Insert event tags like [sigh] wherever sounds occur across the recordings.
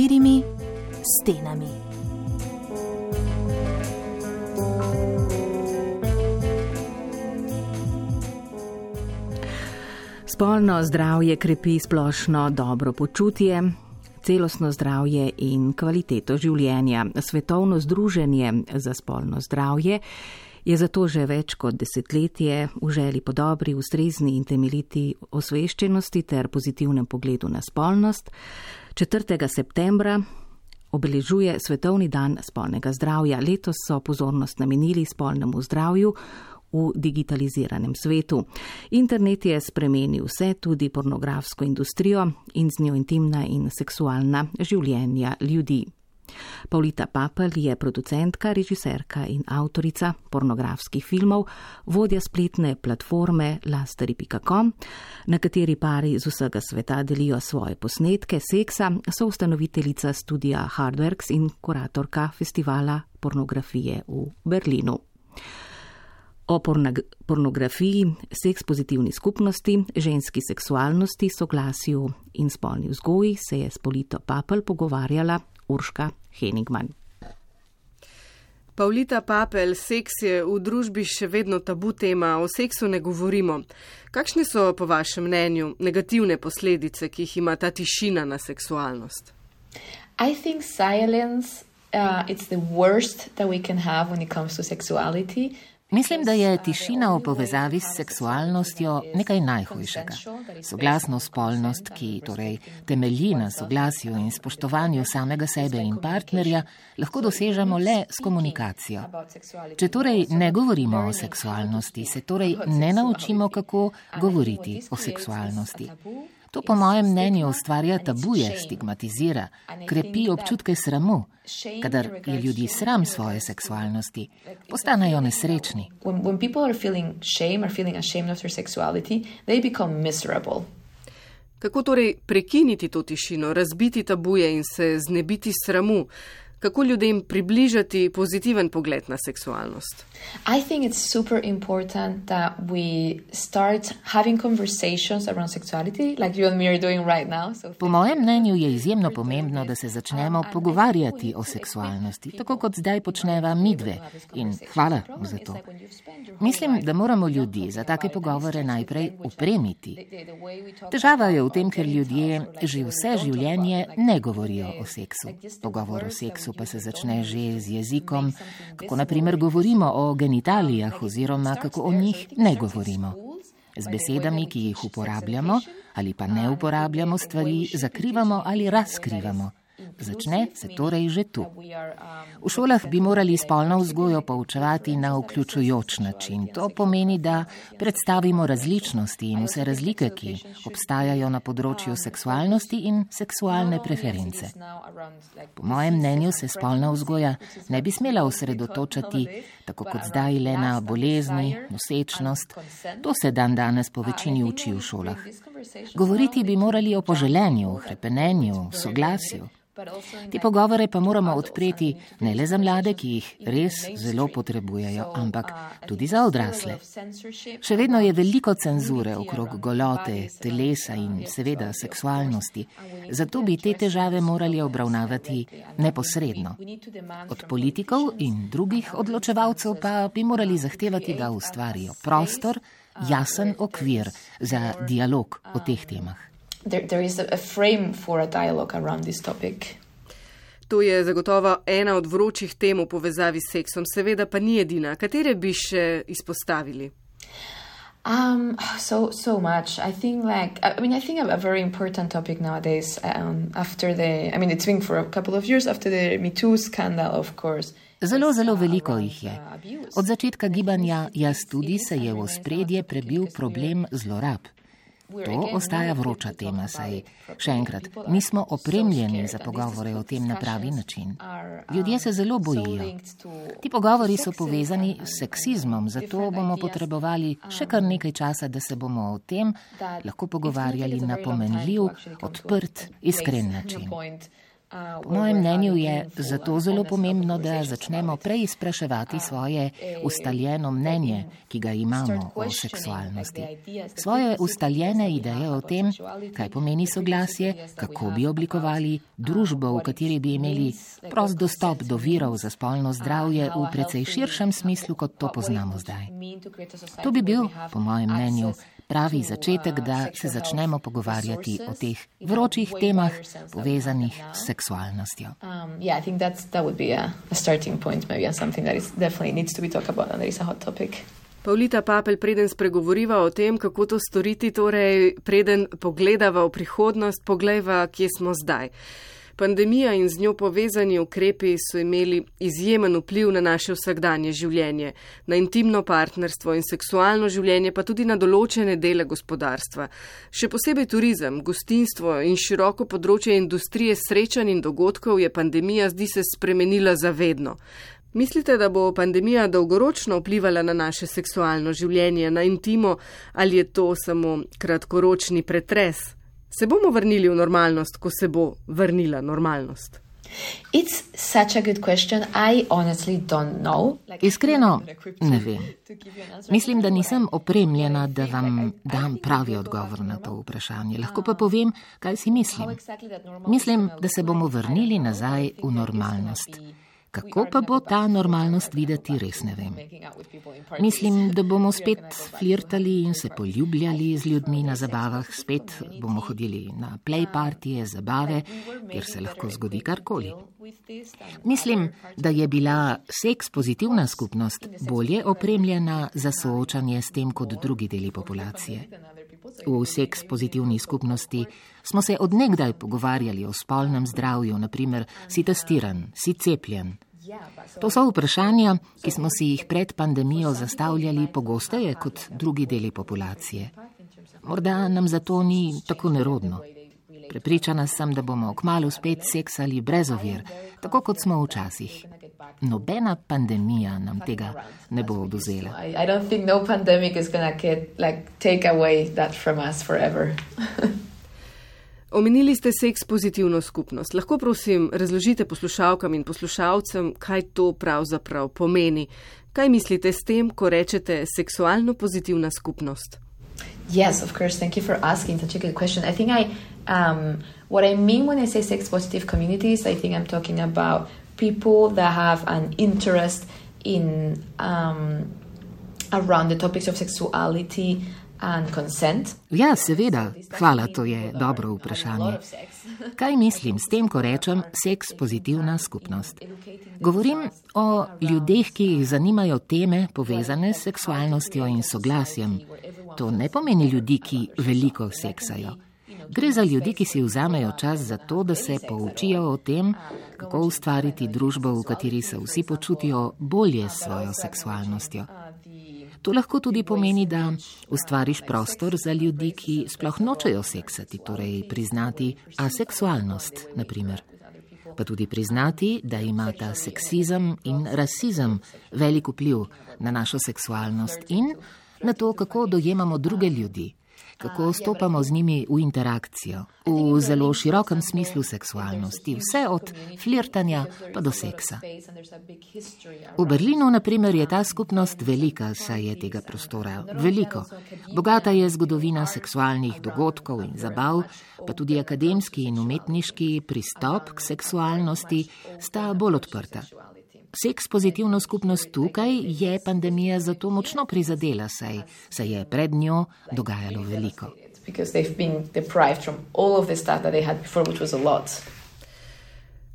štirimi stenami. Spolno zdravje krepi splošno dobro počutje, celostno zdravje in kvaliteto življenja. Svetovno združenje za spolno zdravje je zato že več kot desetletje v želi po dobri, ustrezni in temeljiti osveščenosti ter pozitivnem pogledu na spolnost. 4. septembra obeležuje Svetovni dan spolnega zdravja. Letos so pozornost namenili spolnemu zdravju v digitaliziranem svetu. Internet je spremenil vse, tudi pornografsko industrijo in z njo intimna in seksualna življenja ljudi. Paulita Papel je producentka, režiserka in avtorica pornografskih filmov, vodja spletne platforme lasteri.com, na kateri pari z vsega sveta delijo svoje posnetke seksa, so ustanoviteljica studija Hardworks in kuratorka festivala pornografije v Berlinu. O pornografiji, seks pozitivni skupnosti, ženski seksualnosti, soglasju in spolni vzgoji se je s Polito Papel pogovarjala Urška Henigman. Pavlita Papel, seks je v družbi še vedno tabu tema, o seksu ne govorimo. Kakšne so po vašem mnenju negativne posledice, ki jih ima ta tišina na seksualnost? I think silence uh, it's the worst that we can have when it comes to sexuality. Mislim, da je tišina v povezavi s seksualnostjo nekaj najhujšega. Soglasno spolnost, ki torej temelji na soglasju in spoštovanju samega sebe in partnerja, lahko dosežemo le s komunikacijo. Če torej ne govorimo o seksualnosti, se torej ne naučimo, kako govoriti o seksualnosti. To po mojem mnenju ustvarja tabuje, stigmatizira, krepi občutke sramu. Kadar je ljudi sram svoje seksualnosti, postanejo nesrečni. Kako torej prekiniti to tišino, razbiti tabuje in se znebiti sramu? Kako ljudem približati pozitiven pogled na seksualnost? I think it's super important that we start having conversations around sexuality, like you and me are doing right now. So po mojem mnenju je izjemno pomembno, da se začnemo pogovarjati o seksualnosti, tako kot zdaj počneva midve. In hvala za to. Mislim, da moramo ljudi za take pogovore najprej upremiti. Težava je v tem, ker ljudje že vse življenje ne govorijo o seksu. Pogovor o seksu seksu pa se začne že z jezikom, kako naprimer govorimo o genitalijah oziroma kako o njih ne govorimo. Z besedami, ki jih uporabljamo ali pa ne uporabljamo, stvari zakrivamo ali razkrivamo. Začne se torej že tu. V šolah bi morali spolno vzgojo poučevati na vključujoč način. To pomeni, da predstavimo različnosti in vse razlike, ki obstajajo na področju seksualnosti in seksualne preference. Po mojem mnenju se spolna vzgoja ne bi smela osredotočati, tako kot zdaj, le na bolezni, nosečnost. To se dan danes po večini uči v šolah. Govoriti bi morali o poželenju, hrepenenju, soglasju. Te pogovore pa moramo odpreti ne le za mlade, ki jih res zelo potrebujejo, ampak tudi za odrasle. Še vedno je veliko cenzure okrog golote, telesa in seveda seksualnosti, zato bi te težave morali obravnavati neposredno. Od politikov in drugih odločevalcev pa bi morali zahtevati, da ustvarijo prostor, jasen okvir za dialog o teh temah there, there is a, frame for a dialogue around this topic. To je zagotovo ena od vročih tem v povezavi s seksom, seveda pa ni edina. Katere bi še izpostavili? Um, so so much. I think like I mean I think a very important topic nowadays. Um, after the I mean it's been for a couple of years after the Me Too scandal, of course. Zelo, zelo veliko jih je. Od začetka gibanja Jaz tudi se je v spredje prebil problem zlorab. To ostaja vroča tema, saj še enkrat nismo opremljeni za pogovore o tem na pravi način. Ljudje se zelo bojijo. Ti pogovori so povezani s seksizmom, zato bomo potrebovali še kar nekaj časa, da se bomo o tem lahko pogovarjali na pomenljiv, odprt, iskren način. Po mojem mnenju je zato zelo pomembno, da začnemo prej spraševati svoje ustaljeno mnenje, ki ga imamo o seksualnosti. Svoje ustaljene ideje o tem, kaj pomeni soglasje, kako bi oblikovali družbo, v kateri bi imeli prost dostop do virov za spolno zdravje v precej širšem smislu, kot to poznamo zdaj. To bi bil, po mojem mnenju, pravi začetek, da se začnemo pogovarjati o teh vročih temah povezanih s seksualnostjo. Um, yeah, Pavlita Papel, preden spregovoriva o tem, kako to storiti, torej preden pogledava v prihodnost, pogledava, kje smo zdaj. Pandemija in z njo povezani ukrepi so imeli izjemen vpliv na naše vsakdanje življenje, na intimno partnerstvo in seksualno življenje, pa tudi na določene dele gospodarstva. Še posebej turizem, gostinstvo in široko področje industrije srečanj in dogodkov je pandemija zdi se spremenila zavedno. Mislite, da bo pandemija dolgoročno vplivala na naše seksualno življenje, na intimo, ali je to samo kratkoročni pretres? Se bomo vrnili v normalnost, ko se bo vrnila normalnost? Iskreno, ne vem. Mislim, da nisem opremljena, da vam dam pravi odgovor na to vprašanje. Lahko pa povem, kaj si mislim. Mislim, da se bomo vrnili nazaj v normalnost. Kako pa bo ta normalnost videti, res ne vem. Mislim, da bomo spet flirtali in se poljubljali z ljudmi na zabavah, spet bomo hodili na playpartije, zabave, kjer se lahko zgodi karkoli. Mislim, da je bila seks pozitivna skupnost bolje opremljena za soočanje s tem kot drugi deli populacije. V seks pozitivni skupnosti smo se odnegdaj pogovarjali o spolnem zdravju, naprimer, si testiran, si cepljen. To so vprašanja, ki smo si jih pred pandemijo zastavljali pogosteje kot drugi deli populacije. Morda nam zato ni tako nerodno. Prepričana sem, da bomo kmalo spet seksali brez ovir, tako kot smo včasih. Nobena pandemija nam tega ne bo oduzela. [laughs] Omenili ste seks pozitivno skupnost. Lahko prosim razložite poslušalkam in poslušalcem, kaj to pravzaprav pomeni. Kaj mislite s tem, ko rečete seksualno pozitivna skupnost? Yes, of course. Thank you for asking such a good question. I think I, um, what I mean when I say sex positive communities, I think I'm talking about people that have an interest in um, around the topics of sexuality. Ja, seveda, hvala, to je dobro vprašanje. Kaj mislim s tem, ko rečem seks pozitivna skupnost? Govorim o ljudeh, ki jih zanimajo teme povezane s seksualnostjo in soglasjem. To ne pomeni ljudi, ki veliko seksajo. Gre za ljudi, ki si vzamejo čas za to, da se poučijo o tem, kako ustvariti družbo, v kateri se vsi počutijo bolje s svojo seksualnostjo. To lahko tudi pomeni, da ustvariš prostor za ljudi, ki sploh nočejo seksati, torej priznati aseksualnost, naprimer. Pa tudi priznati, da ima ta seksizem in rasizem velik vpliv na našo seksualnost in na to, kako dojemamo druge ljudi kako stopamo z njimi v interakcijo, v zelo širokem smislu seksualnosti, vse od flirtanja pa do seksa. V Berlinu, na primer, je ta skupnost velika, saj je tega prostora veliko. Bogata je zgodovina seksualnih dogodkov in zabav, pa tudi akademski in umetniški pristop k seksualnosti sta bolj odprta. Seks pozitivno skupnost tukaj je pandemija zato močno prizadela, saj se je pred njo dogajalo veliko.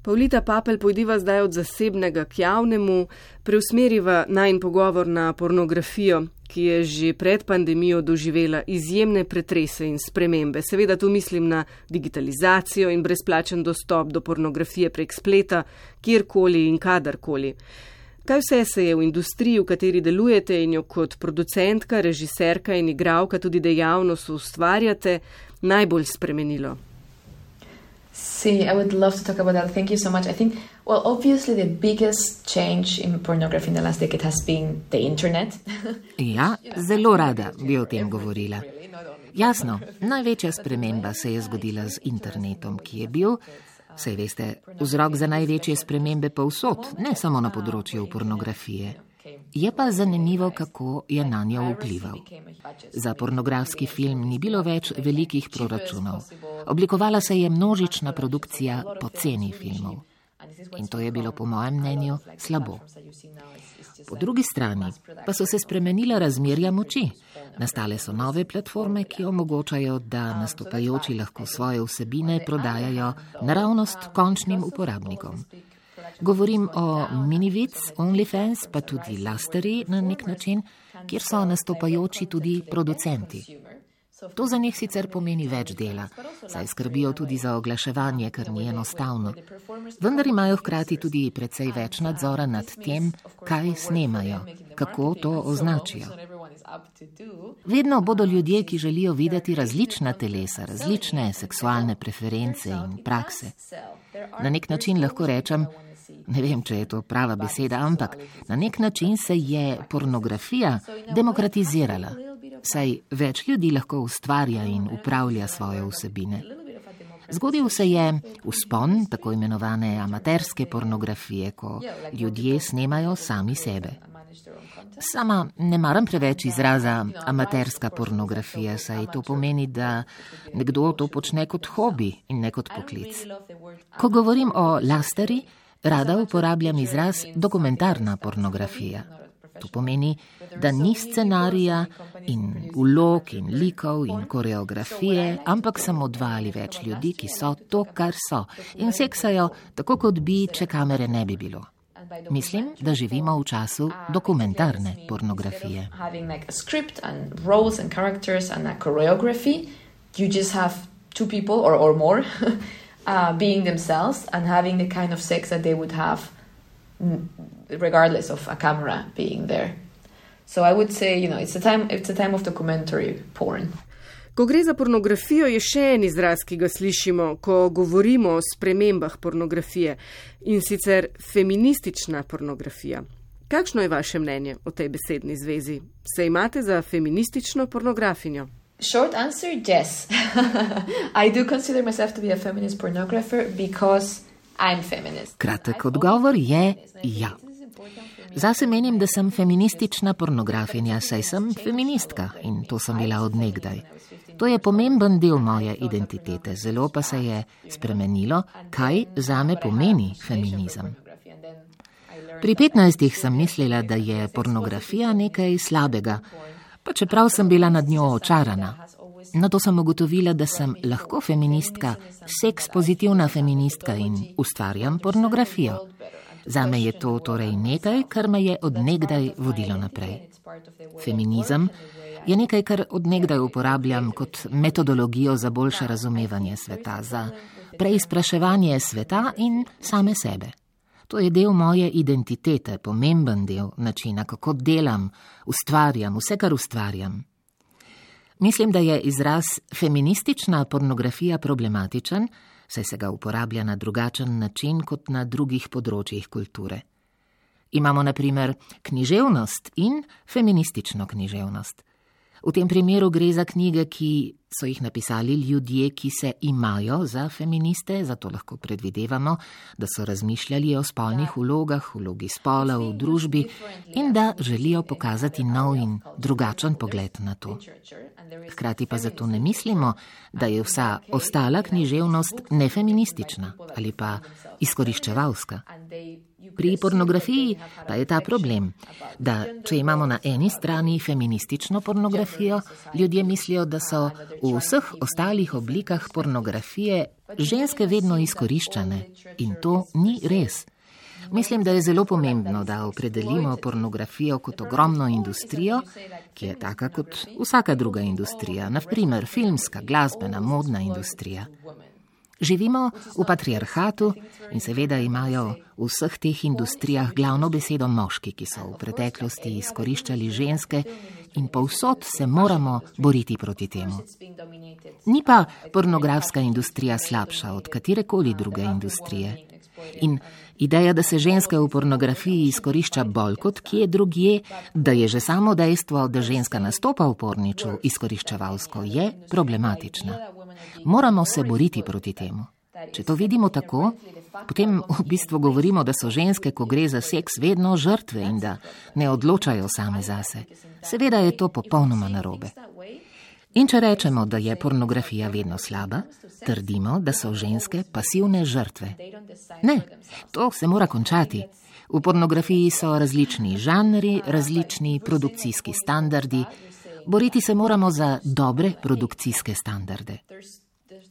Pavlita Papel pojdiva zdaj od zasebnega k javnemu, preusmeriva najn pogovor na pornografijo, ki je že pred pandemijo doživela izjemne pretrese in spremembe. Seveda tu mislim na digitalizacijo in brezplačen dostop do pornografije prek spleta, kjerkoli in kadarkoli. Kaj vse se je v industriji, v kateri delujete in jo kot producentka, režiserka in igralka tudi dejavno ustvarjate, najbolj spremenilo? See, I would love to talk about that. Thank you so much. I think, well, obviously, the biggest change in pornography in the last decade has been the internet. [laughs] ja, zelo rada bi o tem govorila. Jasno, največja sprememba se je zgodila z internetom, ki je bil, Sej veste, vzrok za največje spremembe pa vsot, ne samo na področju pornografije. Je pa zanimivo, kako je na njo vplival. Za pornografski film ni bilo več velikih proračunov. Oblikovala se je množična produkcija poceni filmov. In to je bilo, po mojem mnenju, slabo. Po drugi strani pa so se spremenila razmerja moči. Nastale so nove platforme, ki omogočajo, da nastopajoči lahko svoje vsebine prodajajo naravnost končnim uporabnikom. Govorim o minivic, OnlyFans, pa tudi Lasteri na nek način, kjer so nastopajoči tudi producenti. To za njih sicer pomeni več dela, saj skrbijo tudi za oglaševanje, kar ni enostavno. Vendar imajo hkrati tudi precej več nadzora nad tem, kaj snemajo, kako to označijo. Vedno bodo ljudje, ki želijo videti različna telesa, različne seksualne preference in prakse. Na nek način lahko rečem, Ne vem, če je to prava beseda, ampak na nek način se je pornografija demokratizirala. Saj več ljudi lahko ustvarja in upravlja svoje vsebine. Zgodil se je uspon tako imenovane amaterske pornografije, ko ljudje snemajo sami sebe. Sama ne maram preveč izraza amaterska pornografija, saj to pomeni, da nekdo to počne kot hobi in ne kot poklic. Ko govorim o lasteri, Rada uporabljam izraz dokumentarna pornografija. To pomeni, da ni scenarija in ulog in likov in koreografije, ampak samo dva ali več ljudi, ki so to, kar so in seksajo tako, kot bi, če kamere ne bi bilo. Mislim, da živimo v času dokumentarne pornografije. You just have two people or, or more [laughs] uh, being themselves and having the kind of sex that they would have regardless of a camera being there. So I would say, you know, it's a time it's a time of documentary porn. Ko gre za pornografijo, je še en izraz, ki ga slišimo, ko govorimo o spremembah pornografije in sicer feministična pornografija. Kakšno je vaše mnenje o tej besedni zvezi? Se imate za feministično pornografinjo? Short answer yes. [laughs] I do consider myself to be a feminist pornographer because I'm feminist. Kratek odgovor je ja. Zase menim, da sem feministična pornografinja, saj sem feministka in to sem bila odnegdaj. To je pomemben del moje identitete, zelo pa se je spremenilo, kaj zame pomeni feminizem. Pri 15 sem mislila, da je pornografija nekaj slabega, pa čeprav sem bila nad njo očarana. Na to sem ugotovila, da sem lahko feministka, seks pozitivna feministka in ustvarjam pornografijo. Zame je to torej nekaj, kar me je odnegdaj vodilo naprej. Feminizem je nekaj, kar odnegdaj uporabljam kot metodologijo za boljše razumevanje sveta, za preizpraševanje sveta in same sebe. To je del moje identitete, pomemben del načina, kako delam, ustvarjam, vse, kar ustvarjam. Mislim, da je izraz feministična pornografija problematičen, saj se ga uporablja na drugačen način kot na drugih področjih kulture. Imamo na primer književnost in feministično književnost. V tem primeru gre za knjige, ki so jih napisali ljudje, ki se imajo za feministe, zato lahko predvidevamo, da so razmišljali o spolnih vlogah, vlogi spola v družbi in da želijo pokazati nov in drugačen pogled na to. Hkrati pa zato ne mislimo, da je vsa ostala književnost nefeministična ali pa izkoriščevalska. Pri pornografiji pa je ta problem, da če imamo na eni strani feministično pornografijo, ljudje mislijo, da so v vseh ostalih oblikah pornografije ženske vedno izkoriščane in to ni res. Mislim, da je zelo pomembno, da opredelimo pornografijo kot ogromno industrijo, ki je taka kot vsaka druga industrija, naprimer filmska, glasbena, modna industrija. Živimo v patriarhatu in seveda imajo v vseh teh industrijah glavno besedo moški, ki so v preteklosti izkoriščali ženske in povsod se moramo boriti proti temu. Ni pa pornografska industrija slabša od katerekoli druge industrije. In ideja, da se ženska v pornografiji izkorišča bolj kot kje drugje, da je že samo dejstvo, da ženska nastopa v porniču izkoriščevalsko, je problematična. Moramo se boriti proti temu. Če to vidimo tako, potem v bistvu govorimo, da so ženske, ko gre za seks, vedno žrtve in da ne odločajo same zase. Seveda je to popolnoma narobe. In če rečemo, da je pornografija vedno slaba, trdimo, da so ženske pasivne žrtve. Ne, to se mora končati. V pornografiji so različni žanri, različni produkcijski standardi. Boriti se moramo za dobre produkcijske standarde.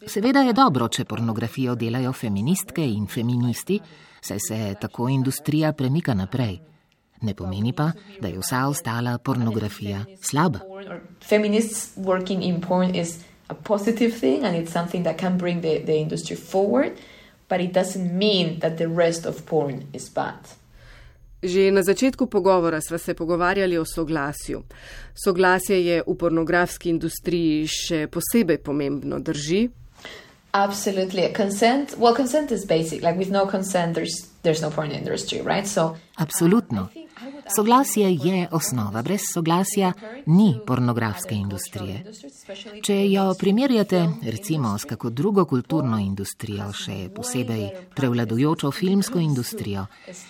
Seveda je dobro, če pornografijo delajo feministke in feministi, saj se tako industrija premika naprej. Ne pomeni pa, da je vsa ostala pornografija slaba. A positive thing and it's something that can bring the, the industry forward, but it doesn't mean that the rest of porn is bad. Že na začetku pogovora sva se pogovarjali o soglasju. Soglasje je v pornografski industriji še posebej pomembno, drži? Absolutely. Consent, well, consent is basic. Like with no consent, there's, there's no porn industry, right? So, Absolutno. Soglasje je osnova, brez soglasja ni pornografske industrije. Če jo primerjate recimo s kako drugo kulturno industrijo, še posebej prevladujočo filmsko industrijo,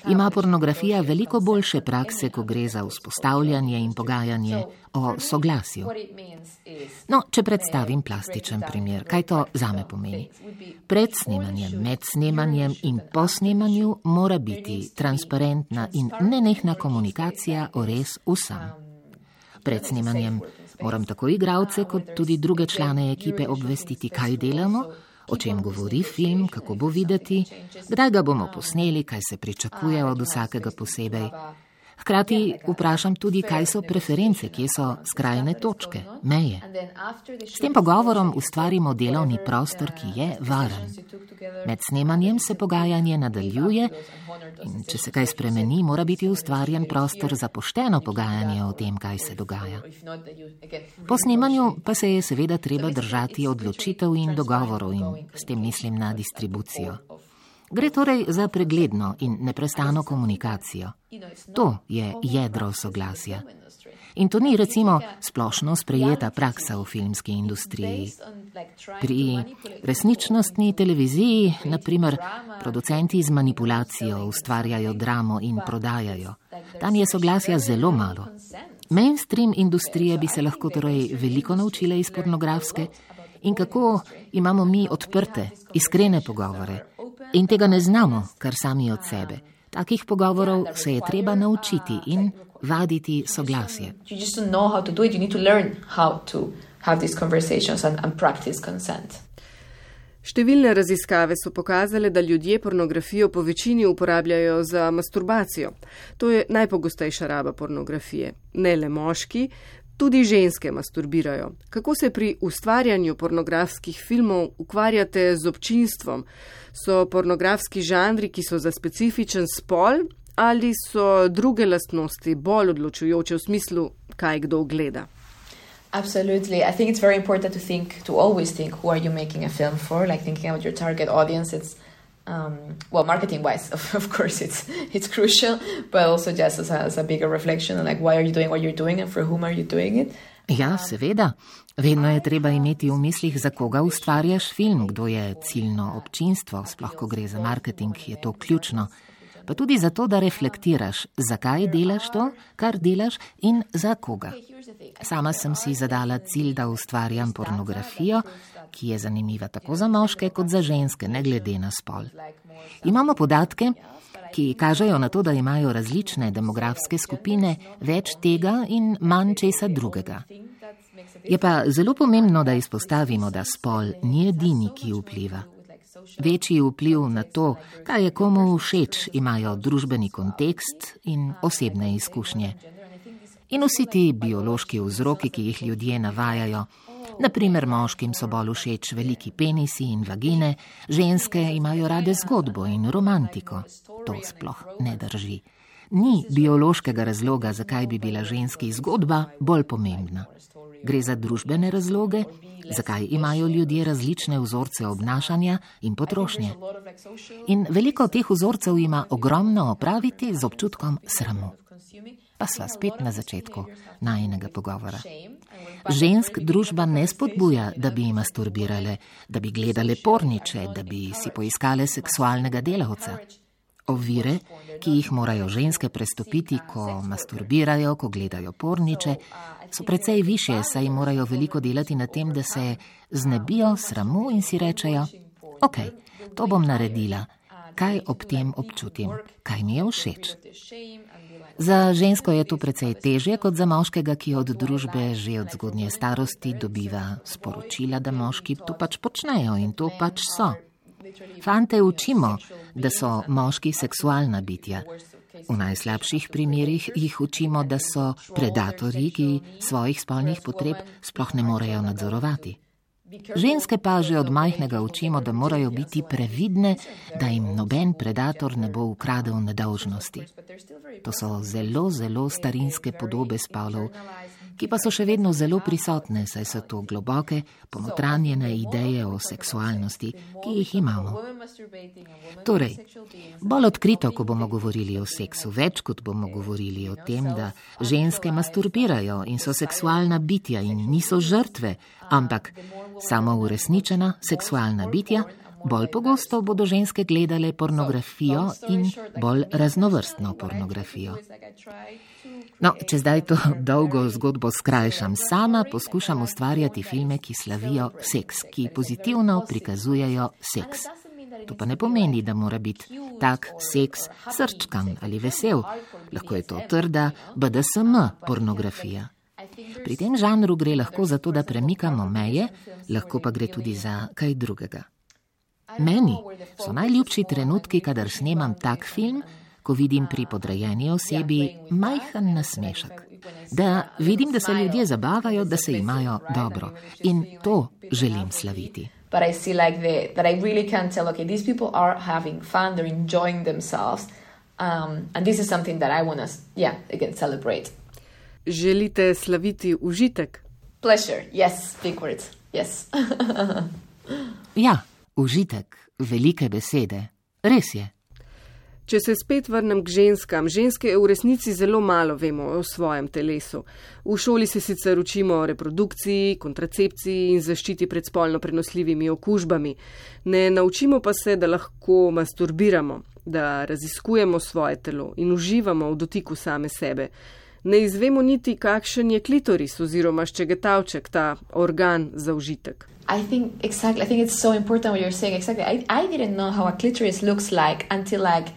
ima pornografija veliko boljše prakse, ko gre za vzpostavljanje in pogajanje o soglasju. No, če predstavim plastičen primer, kaj to zame pomeni? Pred snemanjem, med snemanjem in po snemanju mora biti transparentna in nenehna komunikacija o res vsem. Pred snemanjem moram tako igravce kot tudi druge člane ekipe obvestiti, kaj delamo, o čem govori film, kako bo videti, kdaj ga bomo posneli, kaj se pričakuje od vsakega posebej. Hkrati vprašam tudi, kaj so preference, kje so skrajne točke, meje. S tem pogovorom ustvarimo delovni prostor, ki je varen. Med snemanjem se pogajanje nadaljuje in če se kaj spremeni, mora biti ustvarjen prostor za pošteno pogajanje o tem, kaj se dogaja. Po snemanju pa se je seveda treba držati odločitev in dogovorov in s tem mislim na distribucijo. Gre torej za pregledno in neprestano komunikacijo. To je jedro soglasja. In to ni recimo splošno sprejeta praksa v filmski industriji. Pri resničnostni televiziji, naprimer, producenti z manipulacijo ustvarjajo dramo in prodajajo. Tam je soglasja zelo malo. Mainstream industrije bi se lahko torej veliko naučile iz pornografske in kako imamo mi odprte, iskrene pogovore. In tega ne znamo, kar sami od sebe. Takih pogovorov se je treba naučiti in vaditi soglasje. Številne raziskave so pokazale, da ljudje pornografijo po večini uporabljajo za masturbacijo. To je najpogostejša raba pornografije. Ne le moški, tudi ženske masturbirajo. Kako se pri ustvarjanju pornografskih filmov ukvarjate z občinstvom? So pornografski žanri, ki so za specifičen spol, ali so druge lastnosti bolj odločujoče v smislu, kaj kdo gleda? Absolutely. I think it's very important to think, to always think, who are you making a film for? Like thinking about your target audience. It's, um, well, marketing wise, [laughs] of, of course, it's it's crucial, but also just as a, as a bigger reflection on like why are you doing what you're doing and for whom are you doing it. Ja, seveda. Vedno je treba imeti v mislih, za koga ustvarjaš film, kdo je ciljno občinstvo, sploh ko gre za marketing, je to ključno. Pa tudi zato, da reflektiraš, zakaj delaš to, kar delaš in za koga. Sama sem si zadala cilj, da ustvarjam pornografijo, ki je zanimiva tako za moške kot za ženske, ne glede na spol. Imamo podatke, ki kažejo na to, da imajo različne demografske skupine več tega in manj česa drugega. Je pa zelo pomembno, da izpostavimo, da spol ni edini, ki vpliva. Večji vpliv na to, kaj je komu všeč, imajo družbeni kontekst in osebne izkušnje. In vsi ti biološki vzroki, ki jih ljudje navajajo, naprimer moškim so bolj všeč veliki penisi in vagine, ženske imajo rade zgodbo in romantiko. To sploh ne drži. Ni biološkega razloga, zakaj bi bila ženski zgodba bolj pomembna. Gre za družbene razloge, zakaj imajo ljudje različne vzorce obnašanja in potrošnje. In veliko teh vzorcev ima ogromno opraviti z občutkom sramu. Pa sva spet na začetku najnega pogovora. Žensk družba ne spodbuja, da bi masturbirale, da bi gledale porniče, da bi si poiskale seksualnega delavca. Ovire, ki jih morajo ženske prestopiti, ko masturbirajo, ko gledajo porniče, so precej više, saj morajo veliko delati na tem, da se znebijo sramu in si rečejo: Ok, to bom naredila, kaj ob tem občutim, kaj mi je všeč. Za žensko je to precej težje kot za moškega, ki od družbe že od zgodnje starosti dobiva sporočila, da moški to pač počnejo in to pač so. Fante učimo, da so moški seksualna bitja. V najslabših primerjih jih učimo, da so predatorji, ki svojih spolnih potreb sploh ne morejo nadzorovati. Ženske pa že od majhnega učimo, da morajo biti previdne, da jim noben predator ne bo ukradel nedolžnosti. To so zelo, zelo starinske podobe spolov, ki pa so še vedno zelo prisotne, saj so to globoke, ponotranjene ideje o seksualnosti, ki jih imamo. Torej, bolj odkrito, ko bomo govorili o seksu, več kot bomo govorili o tem, da ženske masturbirajo in so seksualna bitja in niso žrtve, ampak samo uresničena seksualna bitja, bolj pogosto bodo ženske gledale pornografijo in bolj raznovrstno pornografijo. No, če zdaj to dolgo zgodbo skrajšam, sama poskušam ustvarjati filme, ki slavijo seks, ki pozitivno prikazujejo seks. To pa ne pomeni, da mora biti tak seks srčkan ali vesel. Lahko je to trda BDSM pornografija. Pri tem žanru gre lahko za to, da premikamo meje, lahko pa gre tudi za kaj drugega. Meni so najljubši trenutki, kadar snemam tak film, ko vidim pri podrejeni osebi majhen nasmešek. Da vidim, da se ljudje zabavajo, da se imajo dobro in to želim slaviti. But I see like the, that I really can tell, okay, these people are having fun, they're enjoying themselves. Um, and this is something that I want to, yeah, again, celebrate. Želite slaviti užitek? Pleasure, yes, big words, yes. [laughs] ja, užitek, velike besede, res je. Če se spet vrnem k ženskam, ženske v resnici zelo malo vemo o svojem telesu. V šoli se sicer učimo o reprodukciji, kontracepciji in zaščiti pred spolno prenosljivimi okužbami. Ne naučimo pa se, da lahko masturbiramo, da raziskujemo svoje telo in uživamo v dotiku same sebe. Ne izvemo niti, kakšen je klitoris oziroma ščegetavček, ta organ za užitek. I think exactly. I think it's so important what you're saying. Exactly. I, I didn't know how a clitoris looks like until like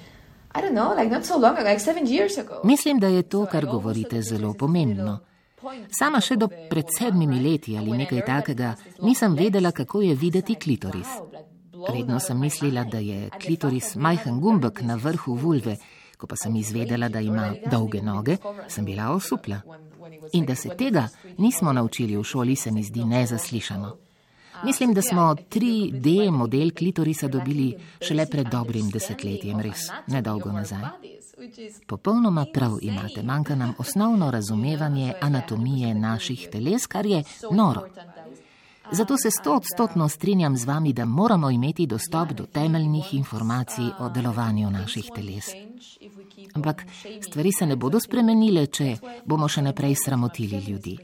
Mislim, da je to, kar govorite, zelo pomembno. Sama še do pred sedmimi leti ali nekaj takega nisem vedela, kako je videti klitoris. Redno sem mislila, da je klitoris majhen gumbek na vrhu vulve, ko pa sem izvedela, da ima dolge noge, sem bila osupla. In da se tega nismo naučili v šoli, se mi zdi nezaslišano. Mislim, da smo 3D model klitorisa dobili šele pred dobrim desetletjem, res nedolgo nazaj. Popolnoma prav imate, manjka nam osnovno razumevanje anatomije naših teles, kar je noro. Zato se sto odstotno strinjam z vami, da moramo imeti dostop do temeljnih informacij o delovanju naših teles. Ampak stvari se ne bodo spremenile, če bomo še naprej sramotili ljudi.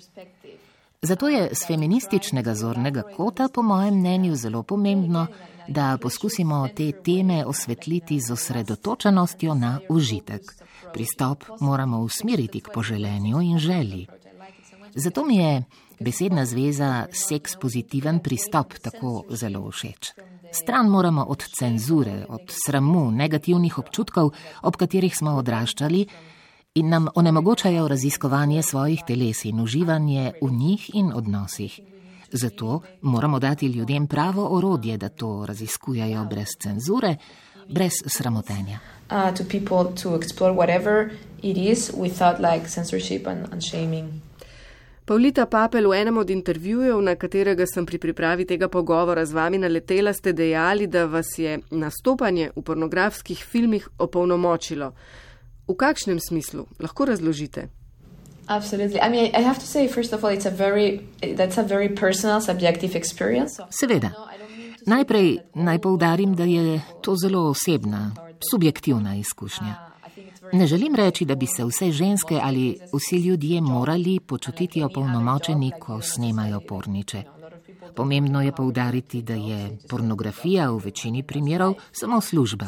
Zato je z feminističnega zornega kota, po mojem mnenju, zelo pomembno, da poskusimo te teme osvetliti z osredotočenostjo na užitek. Pristop moramo usmeriti k poželenju in želji. Zato mi je besedna zveza seks pozitiven pristop tako zelo všeč. Stran moramo od cenzure, od sramu, negativnih občutkov, ob katerih smo odraščali, in nam onemogočajo raziskovanje svojih teles in uživanje v njih in odnosih. Zato moramo dati ljudem pravo orodje, da to raziskujajo brez cenzure, brez sramotenja. Uh, Pavlita Papel, v enem od intervjujev, na katerega sem pri pripravi tega pogovora z vami naletela, ste dejali, da vas je nastopanje v pornografskih filmih opolnomočilo. V kakšnem smislu? Lahko razložite. Absolutely. I mean, I have to say, first of all, it's a very, that's a very personal, subjective experience. Seveda. Najprej naj poudarim, da je to zelo osebna, subjektivna izkušnja. Ne želim reči, da bi se vse ženske ali vsi ljudje morali počutiti opolnomočeni, ko snemajo porniče. Pomembno je poudariti, da je pornografija v večini primerov samo služba.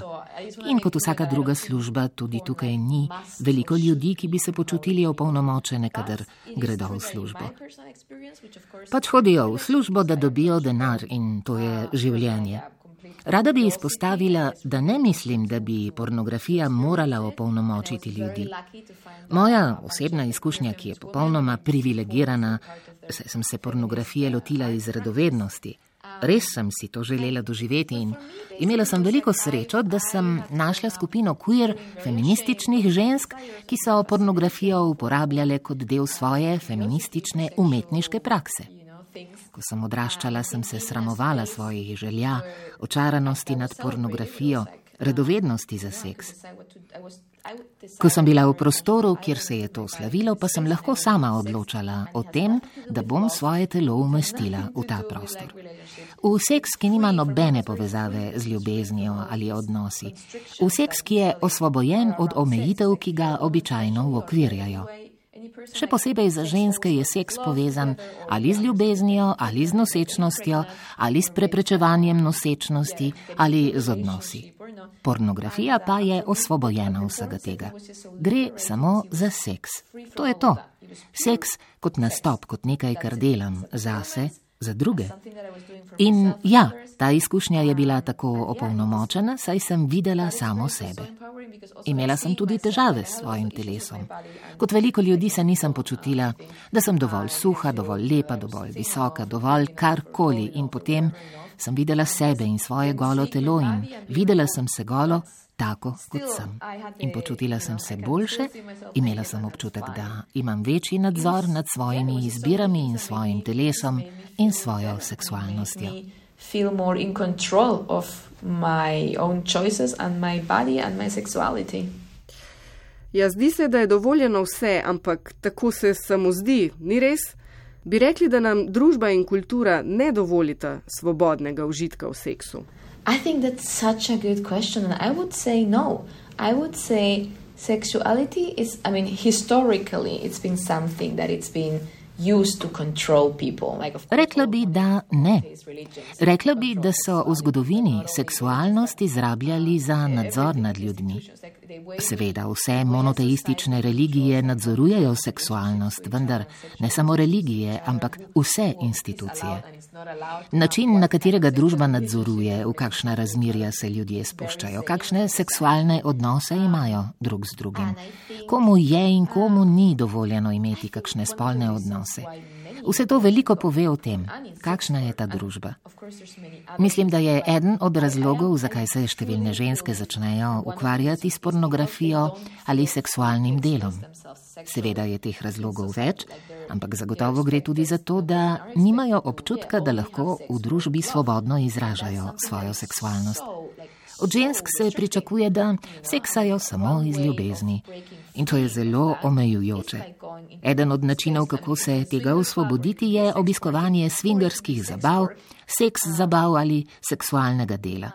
In kot vsaka druga služba, tudi tukaj ni veliko ljudi, ki bi se počutili opolnomočene, kadar gredo v službo. Pač hodijo v službo, da dobijo denar in to je življenje. Rada bi izpostavila, da ne mislim, da bi pornografija morala opolnomočiti ljudi. Moja osebna izkušnja, ki je popolnoma privilegirana, saj sem se pornografije lotila iz radovednosti. Res sem si to želela doživeti in imela sem veliko srečo, da sem našla skupino queer feminističnih žensk, ki so pornografijo uporabljale kot del svoje feministične umetniške prakse. Ko sem odraščala, sem se sramovala svojih želja, očaranosti nad pornografijo, radovednosti za seks. Ko sem bila v prostoru, kjer se je to slavilo, pa sem lahko sama odločala o tem, da bom svoje telo umestila v ta prostor. V seks, ki nima nobene povezave z ljubeznijo ali odnosi. V seks, ki je osvobojen od omejitev, ki ga običajno uokvirjajo. Še posebej za ženske je seks povezan ali z ljubeznijo, ali z nosečnostjo, ali s preprečevanjem nosečnosti, ali z odnosi. Pornografija pa je osvobojena vsega tega. Gre samo za seks. To je to. Seks kot nastop, kot nekaj, kar delam zase, za druge. In ja, ta izkušnja je bila tako opolnomočena, saj sem videla samo sebe. Imela sem tudi težave s svojim telesom. Kot veliko ljudi se nisem počutila, da sem dovolj suha, dovolj lepa, dovolj visoka, dovolj karkoli in potem sem videla sebe in svoje golo telo in videla sem se golo, tako kot sem. In počutila sem se boljše, imela sem občutek, da imam večji nadzor nad svojimi izbirami in svojim telesom in svojo seksualnostjo. Feel more in control of my own choices and my body and my sexuality. Ja, zdi se, da je dovoljeno vse, ampak tako se samo zdi, ni res? Bi rekli, da nam družba in kultura ne dovolita svobodnega užitka v seksu? I think that's such a good question, and I would say no. I would say sexuality is, I mean, historically, it's been something that it's been Rekla bi, da ne. Rekla bi, da so v zgodovini seksualnost izrabljali za nadzor nad ljudmi. Seveda, vse monoteistične religije nadzorujejo seksualnost, vendar ne samo religije, ampak vse institucije. Način, na katerega družba nadzoruje, v kakšna razmirja se ljudje spuščajo, kakšne seksualne odnose imajo drug z drugim, komu je in komu ni dovoljeno imeti kakšne spolne odnose. Vse to veliko pove o tem, kakšna je ta družba. Mislim, da je eden od razlogov, zakaj se številne ženske začnejo ukvarjati s pornografijo ali seksualnim delom. Seveda je teh razlogov več, ampak zagotovo gre tudi za to, da nimajo občutka, da lahko v družbi svobodno izražajo svojo seksualnost. Od žensk se pričakuje, da seksajo samo iz ljubezni. In to je zelo omejujoče. Eden od načinov, kako se tega osvoboditi, je obiskovanje swingerskih zabav, seks zabav ali seksualnega dela.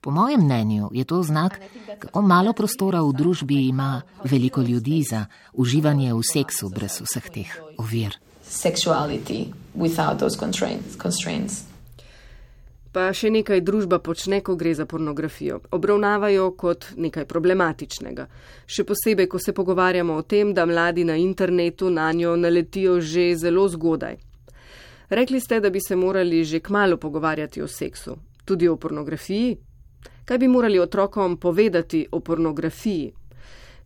Po mojem mnenju je to znak, kako malo prostora v družbi ima veliko ljudi za uživanje v seksu brez vseh teh ovir. Sexuality without those constraints pa še nekaj družba počne, ko gre za pornografijo. Obravnavajo kot nekaj problematičnega. Še posebej, ko se pogovarjamo o tem, da mladi na internetu na njo naletijo že zelo zgodaj. Rekli ste, da bi se morali že kmalo pogovarjati o seksu, tudi o pornografiji. Kaj bi morali otrokom povedati o pornografiji?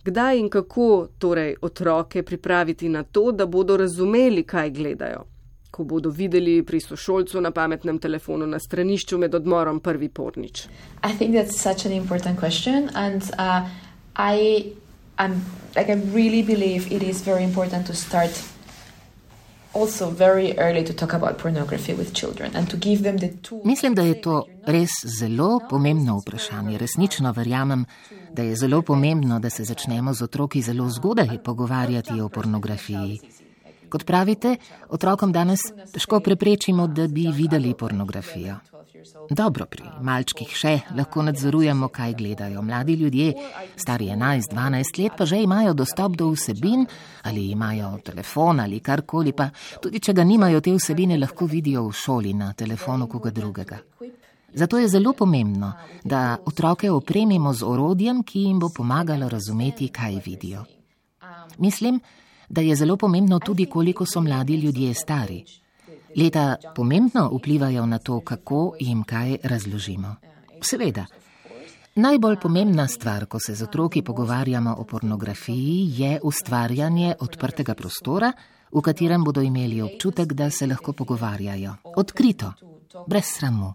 Kdaj in kako torej otroke pripraviti na to, da bodo razumeli, kaj gledajo? Ko bodo videli pri sošolcu na pametnem telefonu na stranišču med odmorom prvi pornič? I think that's such an important question and uh, I, I'm, like, I really believe it is very important to start also very early to talk about pornography with children and to give them the tools. Mislim, da je to res zelo pomembno vprašanje. Resnično verjamem, da je zelo pomembno, da se začnemo z otroki zelo zgodaj pogovarjati o pornografiji. Kot pravite, otrokom danes težko preprečimo, da bi videli pornografijo. Dobro, pri malčkih še lahko nadzorujemo, kaj gledajo. Mladi ljudje, stari 11-12 let, pa že imajo dostop do vsebin ali imajo telefon ali karkoli, pa tudi če ga nimajo, te vsebine lahko vidijo v šoli na telefonu koga drugega. Zato je zelo pomembno, da otroke opremimo z orodjem, ki jim bo pomagalo razumeti, kaj vidijo. Mislim, da je zelo pomembno tudi, koliko so mladi ljudje stari. Leta pomembno vplivajo na to, kako jim kaj razložimo. Seveda. Najbolj pomembna stvar, ko se z otroki pogovarjamo o pornografiji, je ustvarjanje odprtega prostora, v katerem bodo imeli občutek, da se lahko pogovarjajo. Odkrito, brez sramu.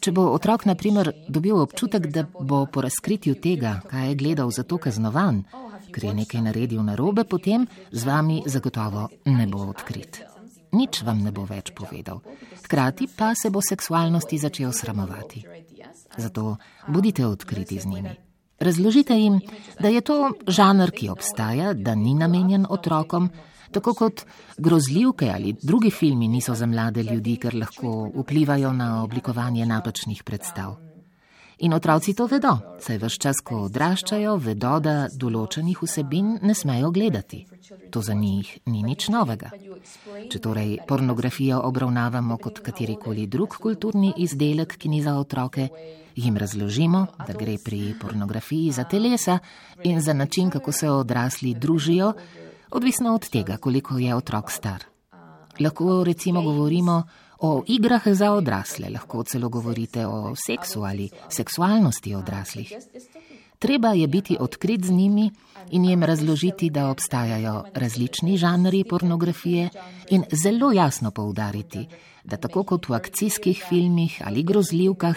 Če bo otrok, na primer, dobil občutek, da bo po razkritju tega, kaj je gledal, zato kaznovan, ker je nekaj naredil narobe, potem z vami zagotovo ne bo odkrit. Nič vam ne bo več povedal. Hkrati pa se bo seksualnosti začel sramovati. Zato bodite odkriti z njimi. Razložite jim, da je to žanr, ki obstaja, da ni namenjen otrokom, tako kot grozljivke ali drugi filmi niso za mlade ljudi, ker lahko vplivajo na oblikovanje napačnih predstav. In otroci to vedo, saj vse čas, ko odraščajo, vedo, da določenih vsebin ne smejo gledati. To za njih ni nič novega. Če torej pornografijo obravnavamo kot katerikoli drug kulturni izdelek, ki ni za otroke, jim razložimo, da gre pri pornografiji za telesa in za način, kako se odrasli družijo, odvisno od tega, koliko je otrok star. Lahko recimo govorimo o igrah za odrasle, lahko celo govorite o seksu ali seksualnosti odraslih. Treba je biti odkrit z njimi in jim razložiti, da obstajajo različni žanri pornografije in zelo jasno poudariti, da tako kot v akcijskih filmih ali grozljivkah,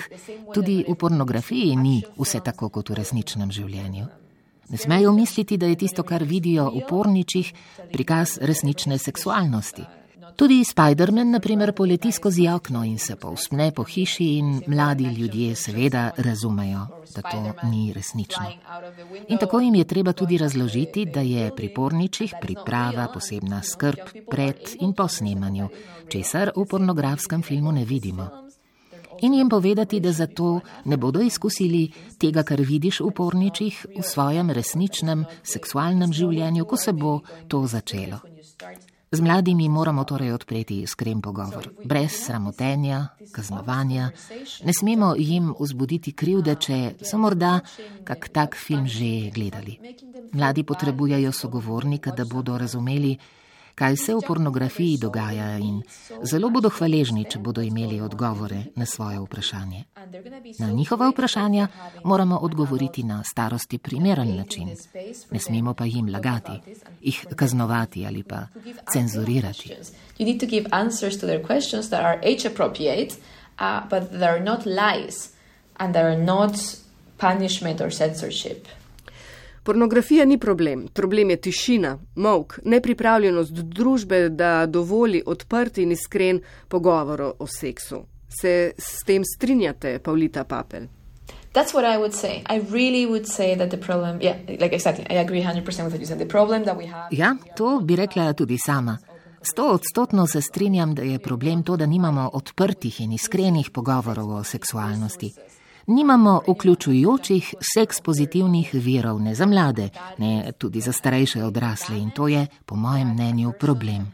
tudi v pornografiji ni vse tako kot v resničnem življenju. Ne smejo misliti, da je tisto, kar vidijo v porničih, prikaz resnične seksualnosti. Tudi Spider-Man, na primer, poleti skozi okno in se povspne po hiši, in mladi ljudje seveda razumejo, da to ni resnično. In tako jim je treba tudi razložiti, da je pri porničih priprava posebna skrb pred in po snemanju, česar v pornografskem filmu ne vidimo in jim povedati, da zato ne bodo izkusili tega, kar vidiš v porničih, v svojem resničnem seksualnem življenju, ko se bo to začelo. Z mladimi moramo torej odpreti iskren pogovor, brez sramotenja, kaznovanja. Ne smemo jim vzbuditi krivde, če so morda kak tak film že gledali. Mladi potrebujejo sogovornika, da bodo razumeli, kaj se v pornografiji dogaja in zelo bodo hvaležni, če bodo imeli odgovore na svoje vprašanje. Na njihova vprašanja moramo odgovoriti na starosti primeren način. Ne smemo pa jim lagati, jih kaznovati ali pa cenzurirati. Uh, but they're not lies and they're not punishment or censorship. Pornografija ni problem, problem je tišina, mok, nepripravljenost družbe, da dovoli odprt in iskren pogovor o seksu. Se s tem strinjate, Pavlita Papel? That's what I would say. I really would say that the problem, yeah, like exactly, I agree 100% with what you said. The problem that we have. Ja, to bi rekla tudi sama. Sto odstotno se strinjam, da je problem to, da nimamo odprtih in iskrenih pogovorov o seksualnosti. Nimamo vključujočih seks pozitivnih virov, ne za mlade, ne tudi za starejše odrasle in to je, po mojem mnenju, problem.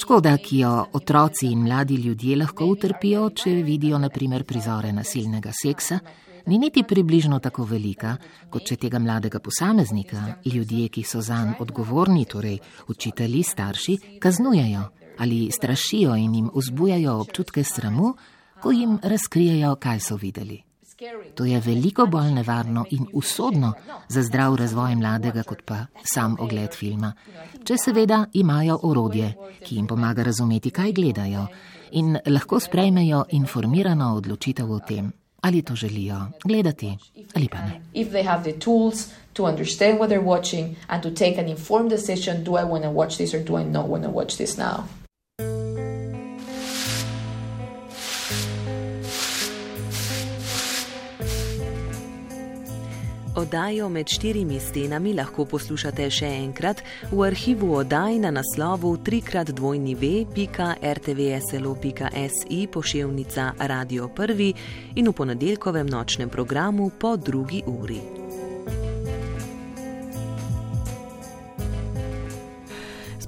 Škoda, ki jo otroci in mladi ljudje lahko utrpijo, če vidijo naprimer prizore nasilnega seksa, ni niti približno tako velika, kot če tega mladega posameznika ljudje, ki so zanj odgovorni, torej učitelji, starši, kaznujejo ali strašijo in jim vzbujajo občutke sramu, ko jim razkrijejo, kaj so videli. To je veliko bolj nevarno in usodno za zdrav razvoj mladega, kot pa sam ogled filma. Če seveda imajo orodje, ki jim pomaga razumeti, kaj gledajo in lahko sprejmejo informirano odločitev o tem, ali to želijo gledati ali pa ne. To understand what they're watching and to take an informed decision do I want to watch this or do I not want to watch this now? Oddajo med štirimi stenami lahko poslušate še enkrat v arhivu oddaj na naslovu 3x2v.rtvslo.si pošiljka Radio 1 in v ponedeljkovem nočnem programu po drugi uri.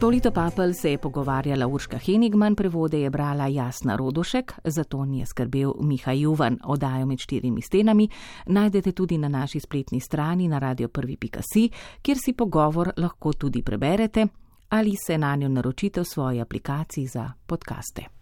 Polito Papel se je pogovarjala Urška Henigman, prevode je brala Jasna Rodošek, zato ni skrbel Miha Juvan. Odajo med štirimi stenami najdete tudi na naši spletni strani na radio1.si, kjer si pogovor lahko tudi preberete ali se na njo naročite v svoji aplikaciji za podkaste.